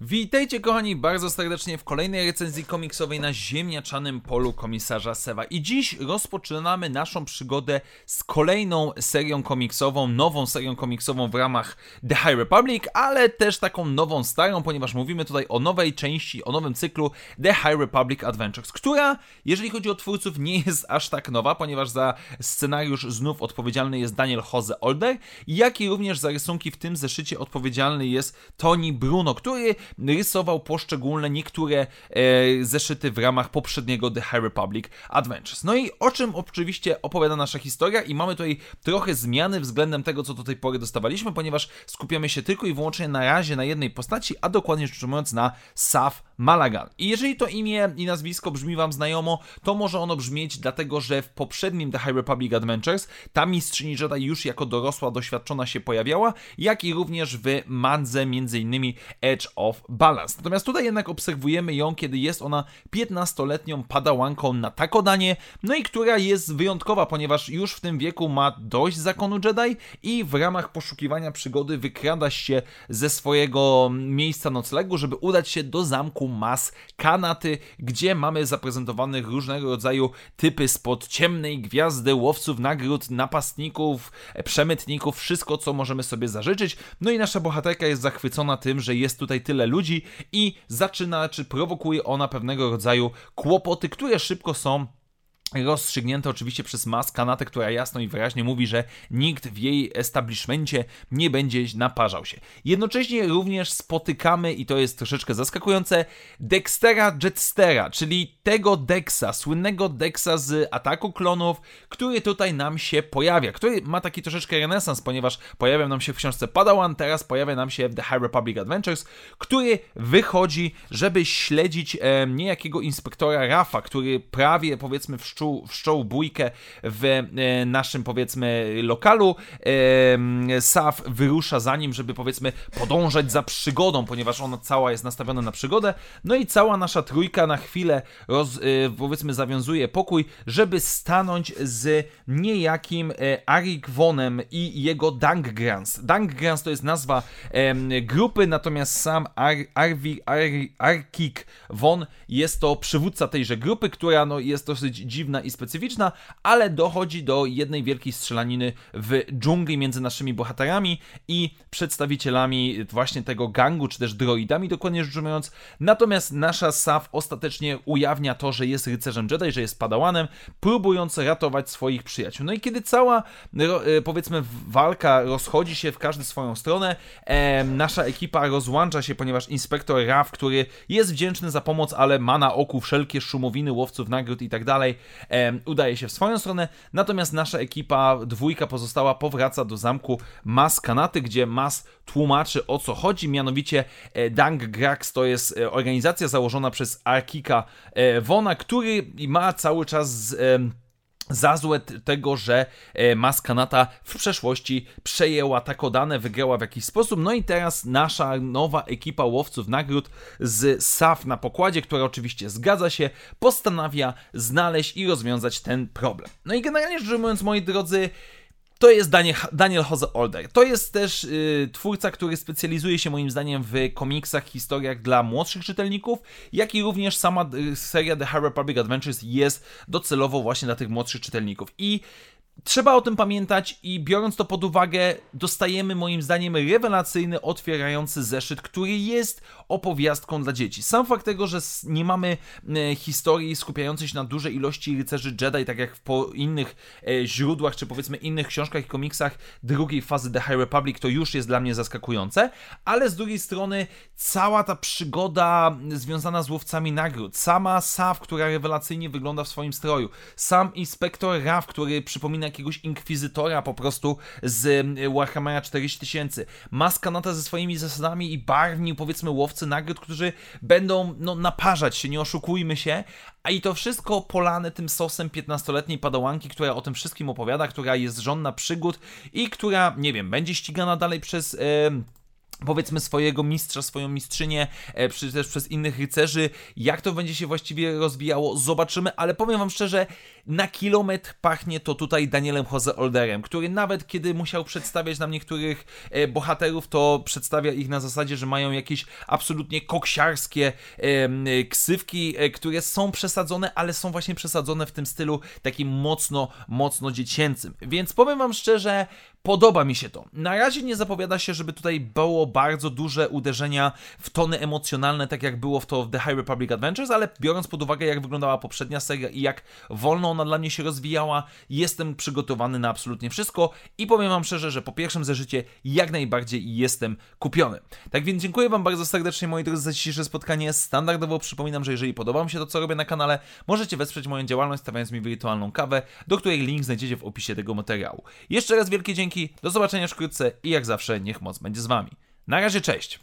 Witajcie kochani bardzo serdecznie w kolejnej recenzji komiksowej na ziemniaczanym polu komisarza Sewa. I dziś rozpoczynamy naszą przygodę z kolejną serią komiksową, nową serią komiksową w ramach The High Republic, ale też taką nową starą, ponieważ mówimy tutaj o nowej części, o nowym cyklu The High Republic Adventures, która, jeżeli chodzi o twórców, nie jest aż tak nowa, ponieważ za scenariusz znów odpowiedzialny jest Daniel Jose Older, jak i również za rysunki w tym zeszycie odpowiedzialny jest Tony Bruno, który rysował poszczególne niektóre e, zeszyty w ramach poprzedniego The High Republic Adventures. No i o czym oczywiście opowiada nasza historia i mamy tutaj trochę zmiany względem tego, co do tej pory dostawaliśmy, ponieważ skupiamy się tylko i wyłącznie na razie na jednej postaci, a dokładnie rzecz ujmując na Saf Malagan. I jeżeli to imię i nazwisko brzmi Wam znajomo, to może ono brzmieć dlatego, że w poprzednim The High Republic Adventures ta mistrzyni Jedi już jako dorosła, doświadczona się pojawiała, jak i również w mandze m.in. Edge of Balance. Natomiast tutaj jednak obserwujemy ją, kiedy jest ona 15-letnią padałanką na takodanie, no i która jest wyjątkowa, ponieważ już w tym wieku ma dość zakonu Jedi i w ramach poszukiwania przygody wykrada się ze swojego miejsca noclegu, żeby udać się do zamku Mas Kanaty, gdzie mamy zaprezentowanych różnego rodzaju typy spod ciemnej gwiazdy, łowców nagród, napastników, przemytników, wszystko co możemy sobie zażyczyć. No i nasza bohaterka jest zachwycona tym, że jest tutaj tyle ludzi i zaczyna, czy prowokuje ona pewnego rodzaju kłopoty, które szybko są rozstrzygnięte oczywiście przez Mas Kanatę, która jasno i wyraźnie mówi, że nikt w jej establishmencie nie będzie naparzał się. Jednocześnie również spotykamy, i to jest troszeczkę zaskakujące, Dextera Jetstera, czyli tego Dexa, słynnego Dexa z Ataku Klonów, który tutaj nam się pojawia, który ma taki troszeczkę renesans, ponieważ pojawia nam się w książce Padawan, teraz pojawia nam się w The High Republic Adventures, który wychodzi, żeby śledzić e, niejakiego inspektora Rafa, który prawie powiedzmy wszczął wszczął, bójkę w e, naszym, powiedzmy, lokalu. Saf wyrusza za nim, żeby, powiedzmy, podążać za przygodą, ponieważ ona cała jest nastawiona na przygodę. No i cała nasza trójka na chwilę, roz, e, powiedzmy, zawiązuje pokój, żeby stanąć z niejakim e, Arik Vonem i jego Danggrans. Danggrans to jest nazwa grupy, natomiast sam Ar, Arvi, Ar, Arkik Von jest to przywódca tejże grupy, która no, jest dosyć dziwna i specyficzna, ale dochodzi do jednej wielkiej strzelaniny w dżungli między naszymi bohaterami i przedstawicielami właśnie tego gangu, czy też droidami, dokładnie rzecz ujmując. Natomiast nasza Saf ostatecznie ujawnia to, że jest rycerzem Jedi, że jest padałanem, próbując ratować swoich przyjaciół. No i kiedy cała, e, powiedzmy, walka rozchodzi się w każdą swoją stronę, e, nasza ekipa rozłącza się, ponieważ inspektor Raf, który jest wdzięczny za pomoc, ale ma na oku wszelkie szumowiny łowców nagród i tak dalej, udaje się w swoją stronę, natomiast nasza ekipa, dwójka pozostała, powraca do zamku Mas Kanaty, gdzie Mas tłumaczy o co chodzi, mianowicie e, Dang Grax to jest e, organizacja założona przez Arkika e, Wona, który ma cały czas... za złe tego, że e, Maskanata w przeszłości przejęła Takodane, wygrała w jakiś sposób. No i teraz nasza nowa ekipa łowców nagród z SAF na pokładzie, która oczywiście zgadza się, postanawia znaleźć i rozwiązać ten problem. No i generalnie rzecz ujmując, moi drodzy, to jest Daniel, Daniel Jose Older. To jest też y, twórca, który specjalizuje się moim zdaniem w komiksach, historiach dla młodszych czytelników, jak i również sama y, seria The High Republic Adventures jest docelowo właśnie dla tych młodszych czytelników. I Trzeba o tym pamiętać i biorąc to pod uwagę, dostajemy moim zdaniem rewelacyjny, otwierający zeszyt, który jest opowiastką dla dzieci. Sam fakt tego, że nie mamy e, historii skupiającej się na dużej ilości rycerzy Jedi, tak jak w innych e, źródłach, czy powiedzmy innych książkach i komiksach drugiej fazy The High Republic, to już jest dla mnie zaskakujące, ale z drugiej strony cała ta przygoda związana z łowcami nagród, sama Sav, która rewelacyjnie wygląda w swoim stroju, sam inspektor Raf, który przypomina jakiegoś inkwizytora po prostu z y, Warhammera 40 tysięcy. Maska Nata ze swoimi zasadami i barwni, powiedzmy, łowcy nagród, którzy będą no, naparzać się, nie oszukujmy się, a i to wszystko polane tym sosem 15-letniej padałanki, która o tym wszystkim opowiada, która jest żonna przygód i która, nie wiem, będzie ścigana dalej przez... Yy powiedzmy swojego mistrza, swoją mistrzynię, e, czy też przez innych rycerzy. Jak to będzie się właściwie rozwijało, zobaczymy, ale powiem wam szczerze, na kilometr pachnie to tutaj Danielem Jose Olderem, który nawet kiedy musiał przedstawiać nam niektórych e, bohaterów, to przedstawia ich na zasadzie, że mają jakieś absolutnie koksiarskie e, ksywki, e, które są przesadzone, ale są właśnie przesadzone w tym stylu takim mocno, mocno dziecięcym. Więc powiem wam szczerze, podoba mi się to. Na razie nie zapowiada się, żeby tutaj było bardzo duże uderzenia w tony emocjonalne, tak jak było w to w The High Republic Adventures, ale biorąc pod uwagę, jak wyglądała poprzednia seria i jak wolno ona dla mnie się rozwijała, jestem przygotowany na absolutnie wszystko i powiem Wam szczerze, że po pierwszym zeszycie jak najbardziej jestem kupiony. Tak więc dziękuję Wam bardzo serdecznie, moi drodzy, za dzisiejsze spotkanie. Standardowo przypominam, że jeżeli podoba Wam się to, co robię na kanale, możecie wesprzeć moją działalność, stawiając mi wirtualną kawę, do której link znajdziecie w opisie tego materiału. Jeszcze raz wielkie dzięki, do zobaczenia wkrótce i jak zawsze niech moc będzie z Wami. Na razie, cześć!